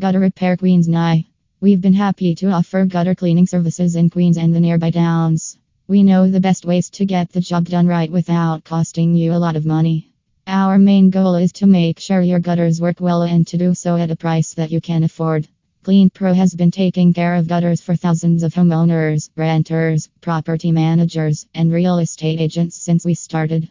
Gutter Repair Queens Ny. We've been happy to offer gutter cleaning services in Queens and the nearby towns. We know the best ways to get the job done right without costing you a lot of money. Our main goal is to make sure your gutters work well and to do so at a price that you can afford. Clean Pro has been taking care of gutters for thousands of homeowners, renters, property managers, and real estate agents since we started.